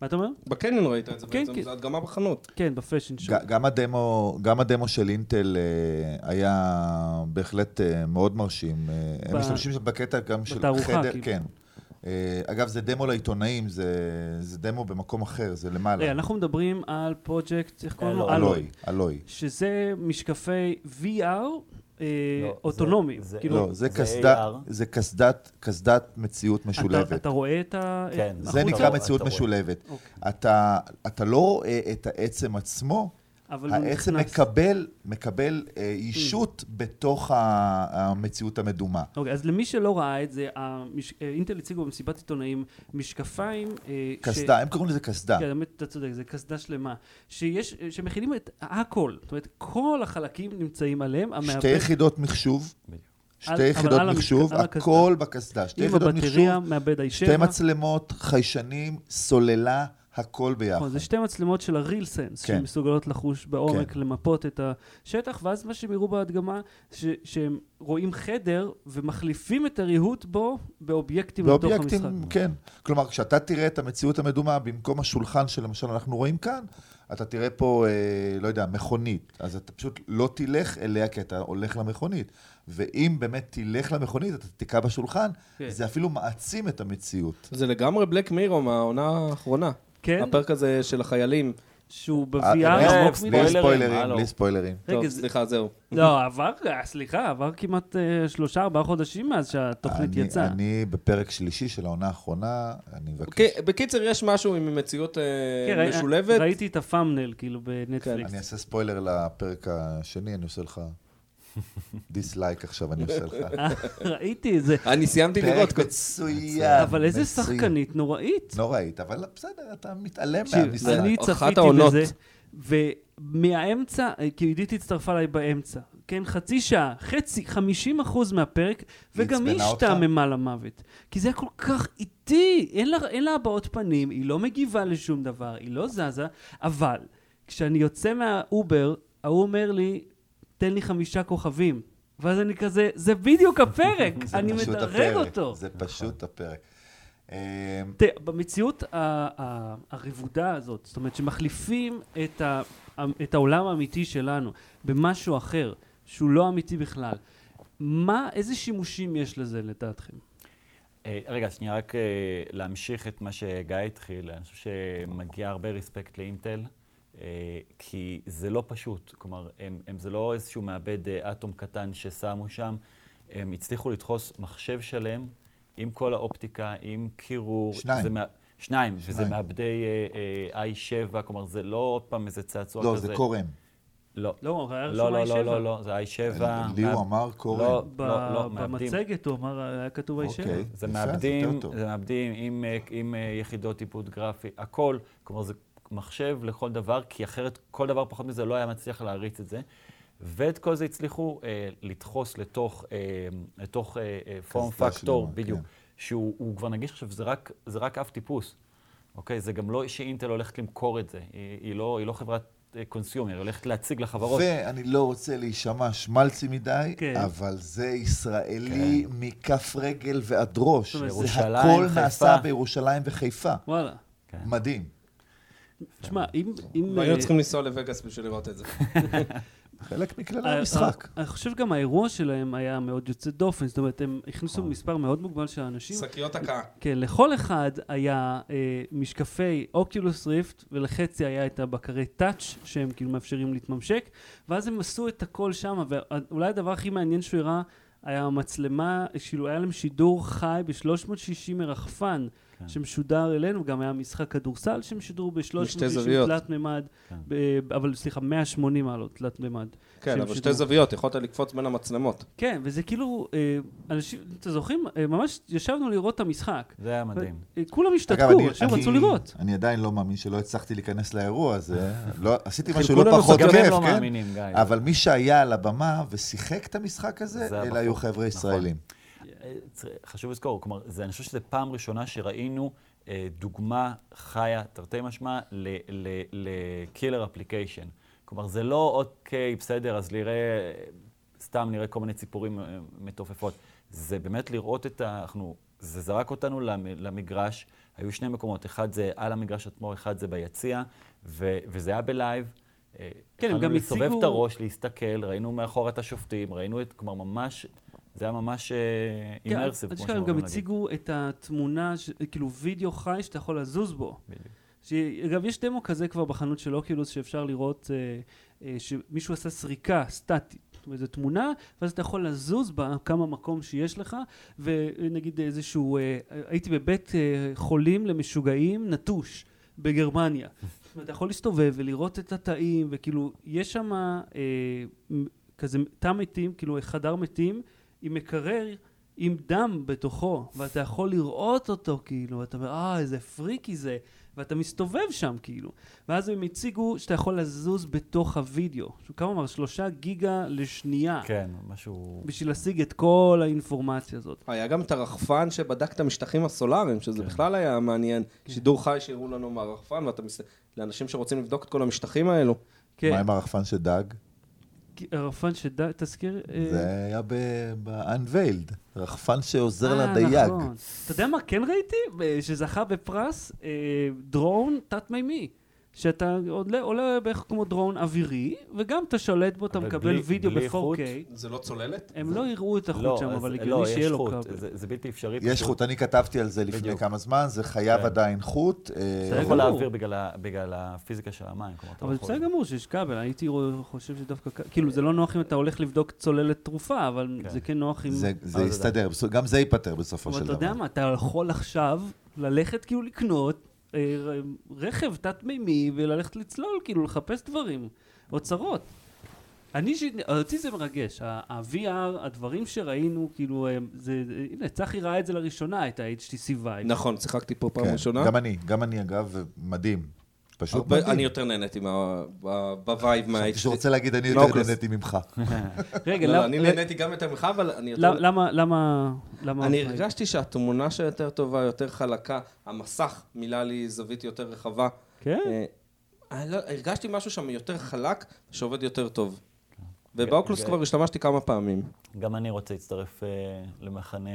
מה אתה אומר? בקניון ראית את זה כן, בעצם, כן. זה הדגמה בחנות. כן, בפשן. ג- גם הדמו, גם הדמו של אינטל אה, היה בהחלט אה, מאוד מרשים. אה, הם משתמשים שם בקטע גם של בתערוכה, חדר, כאילו. כן. אה, אגב, זה דמו לעיתונאים, זה, זה דמו במקום אחר, זה למעלה. רגע, אנחנו מדברים על פרויקט, איך קוראים לו? אלוי, אלוי. שזה משקפי VR אה, לא, אוטונומיים. זה- כאילו, לא, קסדת, מציאות אתה- משולבת. אתה רואה את ה... כן, זה החוצה? נקרא אתה מציאות. משולבת. אוקיי. אתה, אתה לא רואה את העצם עצמו, אבל הוא נכנס. מקבל, מקבל אה, אישות בתוך ה- המציאות המדומה. אוקיי, אז למי שלא ראה את זה, המש... אה, אינטל הציגו במסיבת עיתונאים משקפיים... אה, ש- קסדה, הם קוראים לזה קסדה. כן, באמת, אתה צודק, זה קסדה שלמה. שיש, שמכילים את הכל. זאת אומרת, כל החלקים נמצאים עליהם, שתי המעבד יחידות מחשוב, שתי יחידות מחשוב. הכל בקסדה. שתי יחידות מחשוב, הבטריה, מעבד i7. שתי מצלמות, חיישנים, סוללה, הכל ביחד. נכון, זה שתי מצלמות של הריל סנס, כן. שמסוגלות לחוש בעומק, כן. למפות את השטח, ואז מה שהם יראו בהדגמה, ש- שהם רואים חדר ומחליפים את הריהוט בו באובייקטים לתוך המשחק. באובייקטים, כן. כלומר, כשאתה תראה את המציאות המדומה במקום השולחן שלמשל אנחנו רואים כאן, אתה תראה פה, אה, לא יודע, מכונית. אז אתה פשוט לא תלך אליה כי אתה הולך למכונית. ואם באמת תלך למכונית, אתה תיקע בשולחן, כן. זה אפילו מעצים את המציאות. זה לגמרי בלק מירו מהעונה האחרונה. כן, הפרק הזה של החיילים. שהוא אה, ב-VR אה, עמוק בלי מדי. ספוילרים, ספוילרים. בלי ספוילרים. טוב, סליחה, זהו. לא, עבר, אה, סליחה, עבר כמעט אה, שלושה, ארבעה חודשים מאז שהתוכנית יצאה. אני בפרק שלישי של העונה האחרונה, אני מבקש. אוקיי, בקיצר, יש משהו עם מציאות אה, כן, משולבת. ראיתי את הפאמנל, כאילו, בנטפליקס. אני אעשה ספוילר לפרק השני, אני עושה לך dislike עכשיו, אני עושה לך. (laughs) ראיתי את זה. אני סיימתי לראות. פרק מצוין. אבל איזה. שחקנית נוראית. נוראית, אבל בסדר, אתה מתעלם מהמשחק. אני צפיתי. בזה, ומהאמצע, אה, כי עידית הצטרפה אליי באמצע, כן, חצי שעה, חצי, 50 אחוז מהפרק, וגם היא? השתעממה למוות. כי זה היה כל כך איטי, אין לה, אין לה הבעות פנים, היא לא מגיבה לשום דבר, היא לא זזה, אבל כשאני יוצא מהאובר, ההוא אומר לי, תן לי חמישה כוכבים. ואז אני כזה, זה בדיוק הפרק, (laughs) אני מדרג אותו. זה פשוט הפרק. אמ, תראה, במציאות הרבודה הזאת, זאת אומרת שמחליפים את, ה, את העולם האמיתי שלנו במשהו אחר, שהוא לא אמיתי בכלל, מה, איזה שימושים יש לזה לדעתכם? אה, רגע, שנייה, רק אה, להמשיך את מה שגיא התחיל. אני חושב שמגיע הרבה רספקט לאינטל, כי זה לא פשוט. כלומר, הם, הם, זה לא איזשהו מעבד אה, אטום קטן ששמו שם. הם הצליחו לדחוס מחשב שלם עם כל האופטיקה, עם קירור. שניים. זה מה, שניים, וזה שניים. מעבדי אה, אה, i7, כלומר, זה לא עוד פעם איזה צעצוע לא, כזה. זה קורם. לא. לא, היה רשום לא, לא, i7. לא, לא, לא, זה i7. לי מעב- הוא אמר קורם. לא, לא, לא, מעבדים. במצגת הוא אמר, היה כתוב i7. אוקיי. זה מעבדים. זה מעבדים עם, אה, אה, יחידות עיבוד גרפי, הכל. כלומר, זה מחשב לכל דבר, כי אחרת כל דבר פחות מזה לא היה מצליח להריץ את זה. ואת כל זה הצליחו אה, לדחוס לתוך, אה, לתוך אה, פורם קסדה פקטור, שלמה, בדיוק, כן. שהוא הוא כבר נגיש עכשיו, זה רק, זה רק אב טיפוס. אוקיי? זה גם לא שאינטל הולכת למכור את זה. היא, היא, לא, היא לא חברת קונסיומר, היא הולכת להציג לחברות. ואני לא רוצה להישמע שמלצי מדי, כן. אבל זה ישראלי מכף רגל ועד ראש. זה הכל חיפה. נעשה בירושלים וחיפה. וואלה. כן. מדהים. תשמע, אם... אם, והיינו אה, צריכים לנסוע לווגאס בשביל לראות את זה. (laughs) חלק מכללי ה- המשחק. ה- אני חושב גם האירוע שלהם היה מאוד יוצא דופן, זאת אומרת, הם הכניסו נכון. מספר מאוד מוגבל של אנשים. שקיות הקאה. כן, לכל אחד היה אה, משקפי אוקולוס ריפט, ולחצי היה את הבקרי טאץ', שהם כאילו מאפשרים להתממשק, ואז הם עשו את הכל שם, ואולי הדבר הכי מעניין שהוא הראה, היה המצלמה, כאילו היה להם שידור חי ב-360 מרחפן, כן. שמשודר אלינו, גם היה משחק כדורסל שהם שידרו בשתי ב-360 זוויות. תלת מימד, כן. ב- אבל סליחה, 180 מעלות תלת מימד. כן, אבל. שתי זוויות, יכולת לקפוץ בין המצלמות. כן, וזה כאילו, אה, אנשים, אתם זוכרים? אה, ממש ישבנו לראות את המשחק. זה היה מדהים. אה, כולם השתתקו, אני- אנשים רצו לראות. אני עדיין לא מאמין שלא הצלחתי להיכנס לאירוע הזה. (laughs) לא- עשיתי משהו לא פחות כיף, לא כן? מאמינים, גיא. אבל מי שהיה על הבמה ושיחק את המשחק הזה, זה אלה היו. חבר'ה נכון. ישראלים. אה, חשוב לזכור, כלומר, זה, אני חושב שזו פעם ראשונה שראינו אה, דוגמה חיה, תרתי משמע, ל killer application. כלומר, זה לא, אוקיי, בסדר, אז נראה, סתם נראה כל מיני ציפורים אה, מתעופפות. זה באמת לראות את ה... אנחנו, זה זרק אותנו למ- למגרש, היו שני מקומות, אחד זה על המגרש עצמו, אחד זה ביציע, ו, וזה היה בלייב. אה, כן, הם גם לסובב הציגו- את הראש, להסתכל, ראינו מאחור את השופטים, ראינו את, כלומר, ממש, זה היה ממש immersive, כן, כמו גם שאומרים להגיד. הציגו את התמונה, כאילו וידאו חי שאתה יכול לזוז בו. אגב, יש דמו כזה כבר בחנות של אוקילוס שאפשר לראות אה, אה, שמישהו עשה סריקה סטטית. זאת אומרת, זו תמונה, ואז אתה יכול לזוז בה כמה מקום שיש לך, ונגיד איזשהו, אה, הייתי בבית אה, חולים למשוגעים נטוש בגרמניה. (laughs) אתה יכול להסתובב ולראות את התאים, וכאילו, יש שם אה, כזה תא מתים, כאילו חדר מתים, עם מקרר עם דם בתוכו, ואתה יכול לראות אותו, כאילו, ואתה אומר, אה, איזה פריקי זה, ואתה מסתובב שם, כאילו. ואז הם הציגו שאתה יכול לזוז בתוך הוידאו. שהוא כמה אמר? שלושה גיגה לשנייה. כן, משהו... בשביל להשיג את כל האינפורמציה הזאת. היה גם את הרחפן שבדק את המשטחים הסולאריים, שזה כן. בכלל היה מעניין. שידור חי שהראו לנו מהרחפן, ואתה מס... לאנשים שרוצים לבדוק את כל המשטחים האלו. כן, מה עם הרחפן שדג? כי הרחפן שד... תזכיר... אה, זה היה ב-unveiled, רחפן שעוזר אה, לדייג. נכון. אתה יודע מה כן ראיתי? ב- שזכה בפרס אה, דרון תת-מימי. שאתה עולה, עולה בערך כמו דרון אווירי, וגם אתה שולט בו, אתה מקבל בלי- וידאו בלי ב-4K. חוט? זה לא צוללת? הם לא יראו את החוט לא, שם, אז- אבל לא, הגיוני יש שיהיה לו חוט, כבל. זה, זה בלתי אפשרי. יש פשוט. חוט, אני כתבתי על זה לפני בדיוק. כמה זמן, זה חייב כן. עדיין חוט. אה, אתה לא יכול. להעביר בגלל, בגלל הפיזיקה של המים. אתה לא אבל יכול- בסדר גמור שיש כבל, הייתי חושב שדווקא, כאילו זה לא נוח אם אתה הולך לבדוק צוללת תרופה, אבל כן. זה כן נוח אם... זה- זה זה יסתדר, גם זה ייפתר בסופו אבל של אתה דבר. יודע מה, אתה יכול עכשיו ללכת כאילו לקנות רכב תת-מימי וללכת לצלול, כאילו לחפש דברים, אוצרות. אני, ש... אותי זה מרגש, ה-VR, הדברים שראינו, כאילו, הם- זה, הנה, צחי ראה את זה לראשונה, את ה-HTC Vive. נכון, שיחקתי פה פעם כן, ראשונה. גם אני, גם אני אגב, מדהים. פשוט הרבה- מדהים. אני יותר נהניתי מה- בווייב מה... חשבתי שרוצה להגיד, אני יותר מהאוקולוס. נהניתי ממך. (laughs) רגע, (laughs) לא, לא, למ- אני נהניתי גם יותר ממך, אבל אני יותר... למ- למה, למה, למה... אני הרגשתי שהתמונה שיותר טובה, יותר חלקה, המסך מילא לי זווית יותר רחבה. כן? אה, לא- הרגשתי משהו שם יותר חלק, שעובד יותר טוב. ובאוקלוס כבר השתמשתי כמה פעמים. גם אני רוצה להצטרף אה, למחנה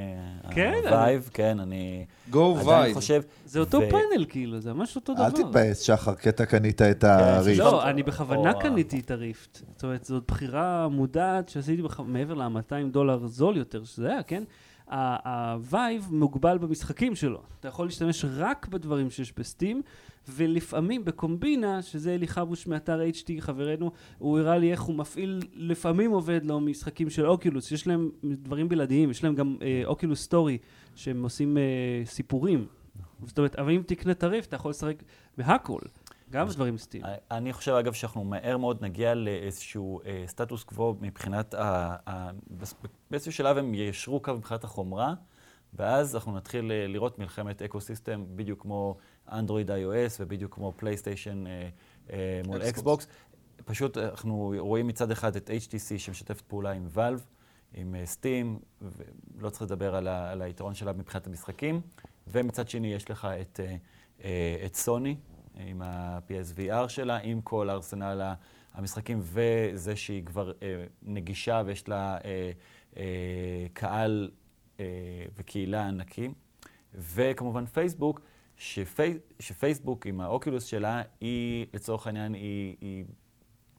כן, הווייב, כן, אני Go עדיין וייב. חושב... זה אותו פאנל, כאילו, זה ממש אותו דבר. אל תתבאס, שחר, כי אתה קנית את הריף. לא, אני בכוונה או- קניתי את הריפט. זאת אומרת, זאת בחירה מודעת שעשיתי מעבר ל-200 דולר זול יותר, שזה היה, כן? הווייב מוגבל במשחקים שלו. אתה יכול להשתמש רק בדברים שיש בסטים, ולפעמים בקומבינה, שזה אלי חבוש מאתר HT, חברנו, הוא הראה לי איך הוא מפעיל, לפעמים עובד לו משחקים של אוקילוס, יש להם דברים בלעדיים, יש להם גם אה, אוקילוס סטורי, שהם עושים אה, סיפורים. זאת אומרת, אבל אם תקנה ה Rift, אתה יכול לשחק בהכל, גם בדברים Steam. אני חושב, אגב, שאנחנו מהר מאוד נגיע לאיזשהו אה, סטטוס קוו מבחינת ה... ה באיזשהו שלב הם יישרו קו מבחינת החומרה, ואז אנחנו נתחיל אה, לראות מלחמת ecosystem, בדיוק כמו אנדרואיד iOS ובדיוק כמו פלייסטיישן אה, אה, מול אקסבוקס. פשוט אנחנו רואים מצד אחד את HTC שמשתפת פעולה עם Valve, עם סטים, ולא צריך לדבר על, ה, על היתרון שלה מבחינת המשחקים, ומצד שני יש לך את, את סוני עם ה-PSVR שלה, עם כל ארסנל המשחקים, וזה שהיא כבר נגישה ויש לה קהל וקהילה ענקים. וכמובן פייסבוק, שפי, שפייסבוק עם האוקילוס שלה, היא לצורך העניין, היא, היא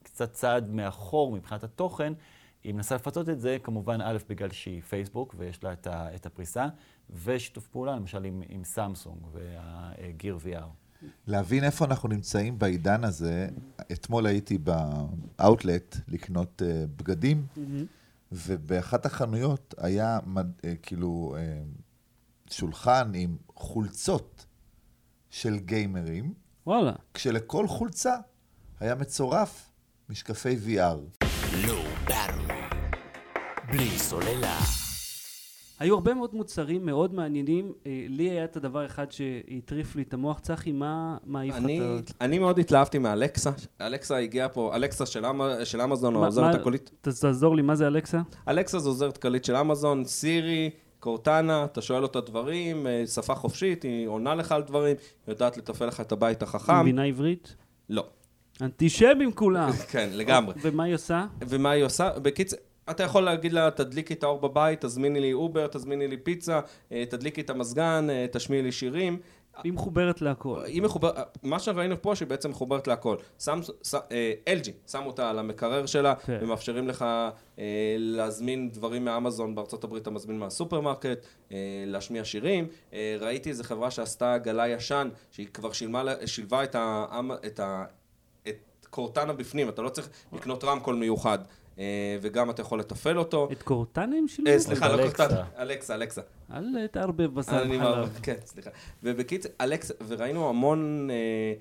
קצת צעד מאחור מבחינת התוכן. היא מנסה לפצות את זה, כמובן, א', בגלל שהיא פייסבוק ויש לה את, ה, את הפריסה, ושיתוף פעולה, למשל, עם, עם סמסונג והגיר VR. להבין איפה אנחנו נמצאים בעידן הזה, אתמול הייתי באאוטלט לקנות uh, בגדים, mm-hmm. ובאחת החנויות היה, uh, כאילו, uh, שולחן עם חולצות של גיימרים. וואלה. כשלכל חולצה היה מצורף משקפי VR. בלי סוללה. היו הרבה מאוד מוצרים מאוד מעניינים. אה, לי היה את הדבר אחד שהטריף לי את המוח. צחי, מה העיף לך. אני מאוד התלהבתי מאלקסה. אלקסה הגיעה פה, אלקסה של, אמ... אמזון, העוזרת הקולית. תעזור לי, מה זה אלקסה? אלקסה זו עוזרת קולית של אמזון, סירי, קורטנה, אתה שואל אותה דברים, אה, שפה חופשית, היא עונה לך על דברים, יודעת לתפעל לך את הבית החכם. היא מבינה עברית? לא. אנטישמים כולם. (laughs) כן, לגמרי. ומה היא עושה? ומה היא עושה? בקיצור... אתה יכול להגיד לה, תדליקי את האור בבית, תזמיני לי אובר, תזמיני לי פיצה, אה, תדליקי את המזגן, אה, תשמיעי לי שירים. היא מחוברת להכל. היא מחוברת, מה שראינו פה שהיא בעצם מחוברת להכל. שם, ש, אה, LG, שם אותה על המקרר שלה, כן. ומאפשרים לך אה, להזמין דברים מאמזון, בארצות הברית אתה מזמין מהסופרמרקט, אה, להשמיע שירים. אה, ראיתי איזה חברה שעשתה גלאי עשן, שהיא כבר שילמה, שילבה את, ה, את, ה, את קורטנה בפנים, אתה לא צריך לקנות רמקול מיוחד. אה, וגם אתה יכול לתפעל אותו. את קורטנה הם שילבו? אה, סליחה, לא קורטנה, אלקסה, אלקסה. אל תערבב בשר חלב. כן, סליחה. ובקיצור, אלקסה, וראינו המון אה,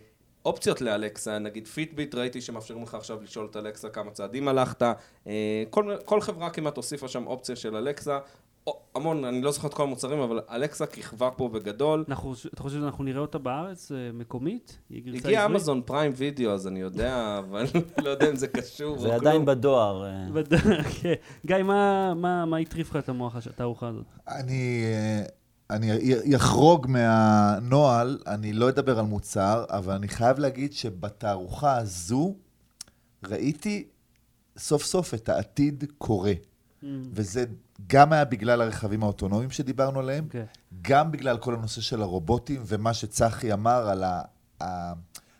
אופציות לאלקסה, נגיד פיטביט, ראיתי שמאפשרים לך עכשיו לשאול את אלקסה כמה צעדים הלכת. כל חברה כמעט הוסיפה שם אופציה של אלקסה. המון, אני לא זוכר את כל המוצרים, אבל אלקסה כיכבה פה בגדול. אנחנו, אתה חושב שאנחנו נראה אותה בארץ, אה, מקומית? הגיע אמזון פריים וידאו, אז אני יודע, (laughs) אבל לא יודע אם זה קשור זה עדיין בדואר. אה. (laughs) כן. גיא, מה, מה, מה הטריף לך את המוח, את הארוחה הזאת? אני... אה, אני אחרוג מהנוהל, אני לא אדבר על מוצר, אבל אני חייב להגיד שבתערוכה הזו ראיתי סוף סוף את העתיד קורה. Mm. וזה גם היה בגלל הרכבים האוטונומיים שדיברנו עליהם, okay. כן. גם בגלל כל הנושא של הרובוטים ומה שצחי אמר על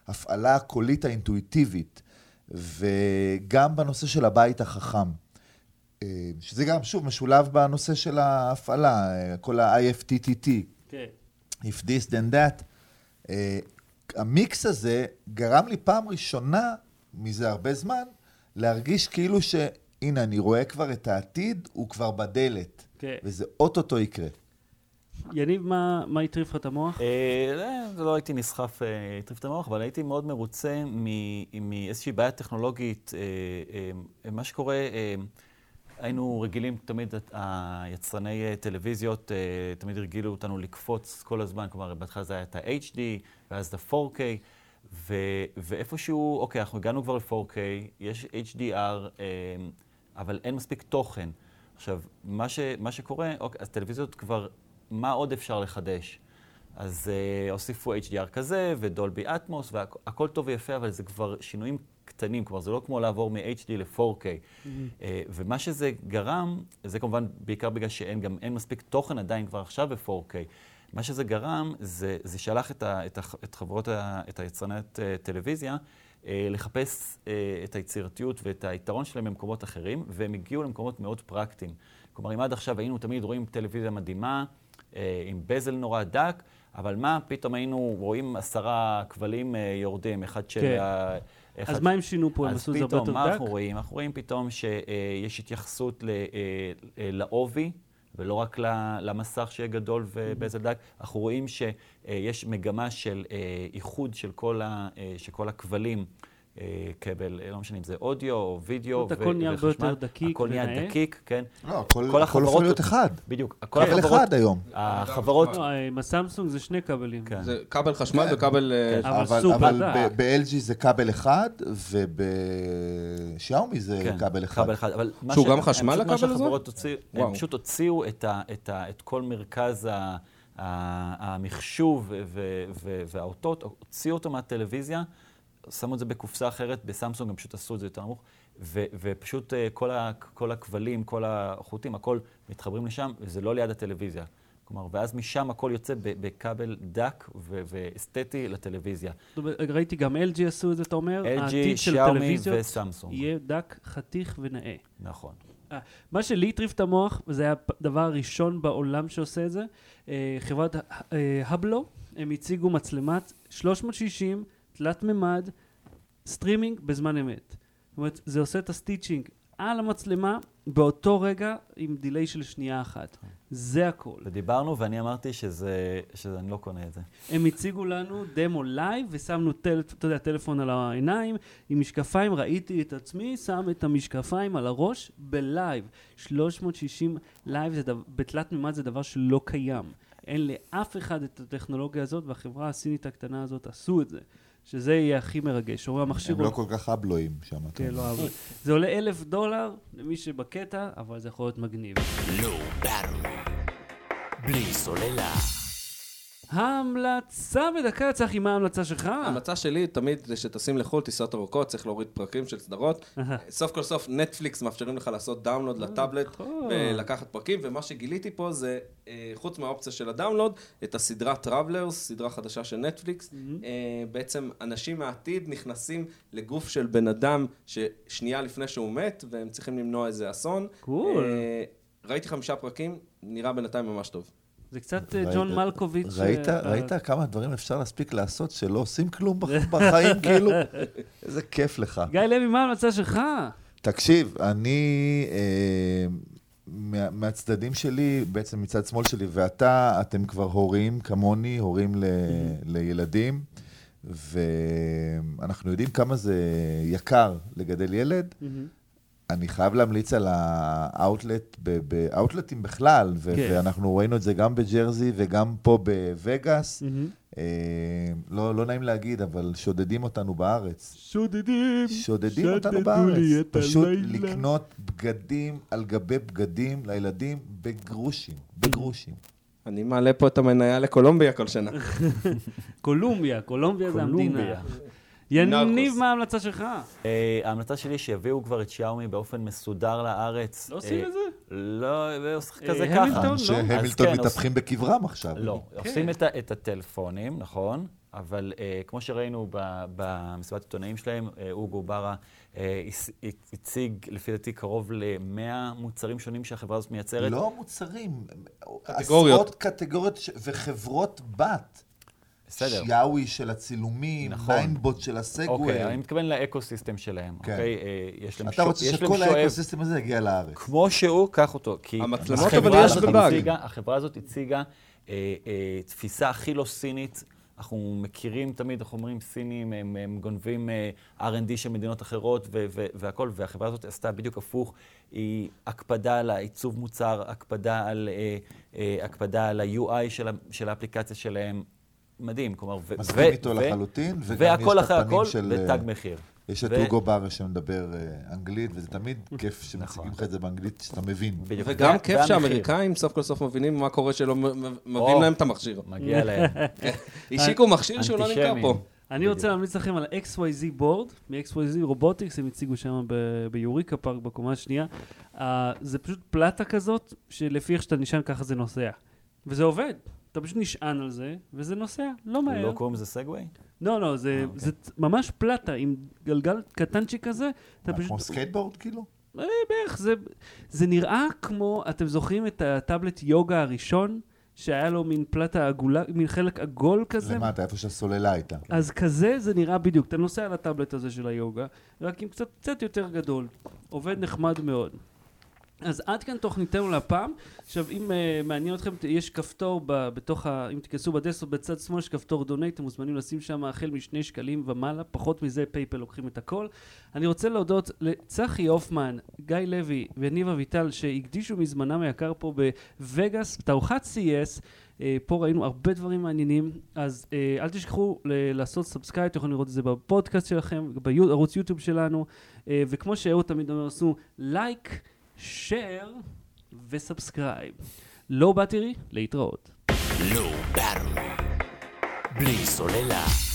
ההפעלה הקולית האינטואיטיבית, וגם בנושא של הבית החכם. אה, שזה גם, שוב, משולב בנושא של ההפעלה, אה, כל ה-IFTTT. כן. If this then that. אה, המיקס הזה גרם לי פעם ראשונה, מזה הרבה זמן, להרגיש כאילו ש... הנה, אני רואה כבר את העתיד, הוא כבר בדלת. כן. וזה אוטוטו יקרה. יניב, מה, מה הטריף לך את המוח? אה, לא, לא הייתי נסחף, אה, הטריף את המוח, אבל הייתי מאוד מרוצה מאיזושהי בעיה טכנולוגית. אה, מה שקורה, היינו רגילים תמיד, היצרני טלוויזיות תמיד הרגילו אותנו לקפוץ כל הזמן, כלומר, בהתחלה זה היה את ה-HD, ואז את ה-4K. ואיפשהו, אוקיי, אנחנו הגענו כבר ל-4K, יש HDR, אבל אין מספיק תוכן. עכשיו, מה, ש, מה שקורה, אוקיי, אז טלוויזיות כבר, מה עוד אפשר לחדש? אז uh, הוסיפו HDR כזה, ודולבי אטמוס, והכל טוב ויפה, אבל זה כבר שינויים קטנים, כלומר, זה לא כמו לעבור מ-HD ל-4K. Mm-hmm. Uh, ומה שזה גרם, זה כמובן בעיקר בגלל שאין גם, אין מספיק תוכן עדיין כבר עכשיו ב-4K. מה שזה גרם, זה, זה שלח את, ה, את, ה, את חברות, ה, את היצרנית uh, טלוויזיה, אה, לחפש אה, את היצירתיות ואת היתרון שלהם במקומות אחרים, והם הגיעו למקומות מאוד פרקטיים. כלומר, אם עד עכשיו היינו תמיד רואים טלוויזיה מדהימה, אה, עם בזל נורא דק, אבל מה, פתאום היינו רואים עשרה כבלים יורדים, אחד של... כן. ה... אחד... אז מה הם שינו פה? הם עשו את זה הרבה יותר דק? אז פתאום, מה אנחנו רואים? אנחנו רואים פתאום שיש התייחסות לעובי. ולא רק למסך שיהיה גדול ובזל דק. אנחנו רואים שיש מגמה של איחוד של כל, ה, של כל הכבלים אה, כבל, אה, לא משנה אם זה אודיו או וידאו זאת אומרת, הכל נהיה הרבה וחשמל. יותר דקיק הכל נהיה. דקיק, כן. לא, הכל כל הכל הופך להיות אחד. בדיוק. כל קבל החברות, אחד היום. החברות, לא, עם הסמסונג זה שני כבלים. כן. זה כבל חשמל כן. וכבל... אה, כן. אבל אבל, סופר אבל. ב-LG זה כבל אחד, ובשיאומי זה כן, כבל אחד. כבל אחד. אבל מה שהוא גם חשמל, מה הכבל הזה? שהחברות הוציאו, הם. פשוט הוציאו את, ה, את, ה, את כל מרכז ה, המחשוב והאותות, הוציאו אותו מהטלוויזיה, שמו את זה בקופסה אחרת, בסמסונג הם פשוט עשו את זה יותר נמוך, ו- ופשוט אה, כל, ה, כל הכבלים, כל החוטים, הכל מתחברים לשם, וזה לא ליד הטלוויזיה. כלומר, ואז משם הכל יוצא בכבל דק ו- ואסתטי לטלוויזיה. ראיתי גם LG עשו את זה, אתה אומר? LG, טלוויזיות וסמסונג. יהיה דק, חתיך ונאה. נכון. אה, מה שלי הטריף את המוח, וזה היה הדבר הראשון בעולם שעושה את זה, אה, חברת Hubblo, הם הציגו מצלמת 360, תלת מימד, סטרימינג בזמן אמת. זאת אומרת, זה עושה את ה stitching על המצלמה באותו רגע עם delay של שנייה אחת. זה הכל. ודיברנו, ואני אמרתי שזה, שזה אני לא קונה את זה. הם הציגו לנו דמו live, ושמנו טל, אתה יודע, טלפון על העיניים, עם משקפיים, ראיתי את עצמי, שם את המשקפיים על הראש ב live. 360 live זה דבר, בתלת מימד זה דבר שלא קיים. אין לאף אחד את הטכנולוגיה הזאת, והחברה הסינית הקטנה הזאת עשו את זה. שזה יהיה הכי מרגש. אומרים, המכשיר... הם לא כל כך הבלואים שם. כן. לא אהבו. זה עולה אלף דולר למי שבקטע, אבל זה יכול להיות מגניב. בלי סוללה. ההמלצה בדקה, צחי, מה ההמלצה שלך? ההמלצה שלי תמיד זה שטסים לחו"ל, טיסות ארוכות, צריך להוריד פרקים של סדרות. סוף כל סוף נטפליקס מאפשרים לך לעשות download לטאבלט נכון. ולקחת פרקים, ומה שגיליתי פה זה, אה, חוץ מהאופציה של ה download, את הסדרה Travelers, סדרה חדשה של נטפליקס. אה, בעצם אנשים מהעתיד נכנסים לגוף של בן אדם ששנייה לפני שהוא מת, והם צריכים למנוע איזה אסון. קול. אה, ראיתי חמישה פרקים, נראה בינתיים ממש טוב. זה קצת אה, ראית- ג'ון מלקוביץ'. ראית, אה, ראית כמה דברים אפשר להספיק לעשות שלא עושים כלום בח- (laughs) בחיים, כאילו? איזה כיף לך. גיא לוי, מה ההמלצה שלך? תקשיב, אני, אה, מה, מהצדדים שלי, בעצם מצד שמאל שלי, ואתה, אתם כבר הורים כמוני, הורים ל, לילדים, ואנחנו יודעים כמה זה יקר לגדל ילד. אני חייב להמליץ על האאוטלט, באאוטלטים בכלל, ו- כן. ואנחנו ראינו את זה גם בג'רזי וגם פה בווגאס. אה, לא, לא נעים להגיד, אבל שודדים אותנו בארץ. שודדים. שודדים אותנו בארץ. פשוט הלילה. לקנות בגדים על גבי בגדים לילדים בגרושים. בגרושים. אני מעלה פה את המניה לקולומביה כל שנה. (laughs) קולומביה, קולומביה זה המדינה. יניב. מה ההמלצה שלך? אה, ההמלצה שלי שיביאו כבר את שיאומי באופן מסודר לארץ. לא עושים אה, את זה? לא, זה עושה כזה אה, ככה. המילטון? לא? המילטון אז כן, מתהפכים בקברם עכשיו. לא, עושים את, ה- את הטלפונים, נכון, אבל uh, כמו שראינו ב- במסיבת עיתונאים שלהם, אוגו ברה uh, הציג לפי דעתי קרוב ל-100 מוצרים שונים שהחברה הזאת מייצרת. לא מוצרים, קטגוריות. עשרות קטגוריות ש- וחברות בת. בסדר. שיאווי של הצילומים, נכון. ניינבוט של הסגווי. אוקיי, אני מתכוון לאקו-סיסטם שלהם, כן. אוקיי? אה, יש להם אתה שו- רוצה שכל שואב. האקוסיסטם הזה יגיע לארץ. כמו שהוא, קח אותו. כי המצלמות אבל יש בבאג. החברה הזאת הציגה אה, אה, תפיסה הכי לא סינית. אנחנו מכירים תמיד, אנחנו אומרים, סינים, הם, הם גונבים אה, R&D של מדינות אחרות ו- ו- והכול, והחברה הזאת עשתה בדיוק הפוך. היא הקפדה על העיצוב מוצר, הקפדה על, אה, אה, הקפדה על ה-UI של, ה- של האפליקציה שלהם. מדהים, כלומר, ו- מסכים איתו לחלוטין, וגם יש והכל את אחרי הפנים הכל, של, ותג אה, מחיר. יש את ו- אוגו בר שמדבר אה, אנגלית, וזה תמיד כיף שמציגים נכון. לך את זה באנגלית, שאתה מבין. וגם כיף. שהאמריקאים סוף כל סוף מבינים מה קורה שלא מביאים. להם את המכשיר. מגיע (laughs) להם. השיקו מכשיר שהוא לא נמכר. פה. אני רוצה להמליץ לכם על XYZ Board, מ-XYZ Robotics, הם הציגו שם ב Eureka Park בקומה השנייה. אה, זה פשוט פלטה כזאת, שלפי איך שאתה נשען ככה זה נוסע. וזה עובד. אתה פשוט נשען על זה, וזה נוסע, לא מהר. לא קוראים לזה Segway? לא, לא, זה, אוקיי. זה ממש פלטה עם גלגל קטנצ'יק כזה. אתה מה, פשוט... כמו סקייטבורד כאילו? אה, בערך, זה, זה נראה כמו, אתם זוכרים את הטאבלט Yoga הראשון, שהיה לו מין פלטה עגולה, מין חלק עגול כזה? למטה, איפה שהסוללה הייתה. אז כזה זה נראה בדיוק. אתה נוסע על הטאבלט הזה של ה Yoga, רק עם קצת, קצת יותר גדול. עובד נחמד מאוד. אז עד כאן תוכניתנו להפעם. עכשיו, אם אה, מעניין אתכם, יש כפתור ב, בתוך ה... אם תיכנסו ב desktop בצד שמאל, יש כפתור donate, אתם מוזמנים לשים שם החל משני שקלים ומעלה, פחות מזה PayPal לוקחים את הכל. אני רוצה להודות לצחי הופמן, גיא לוי וניב אביטל, שהקדישו מזמנם היקר פה בווגאס, תערוכת CES. אה, פה ראינו הרבה דברים מעניינים, אז אה, אל תשכחו ל- לעשות subscribe, אתם יכולים לראות את זה בפודקאסט שלכם, בערוץ יוטיוב שלנו, אה, וכמו שאהוד תמיד אומר, עשו לייק, share ו subscribe. Low Battery, להתראות. Low Battery. בלי סוללה.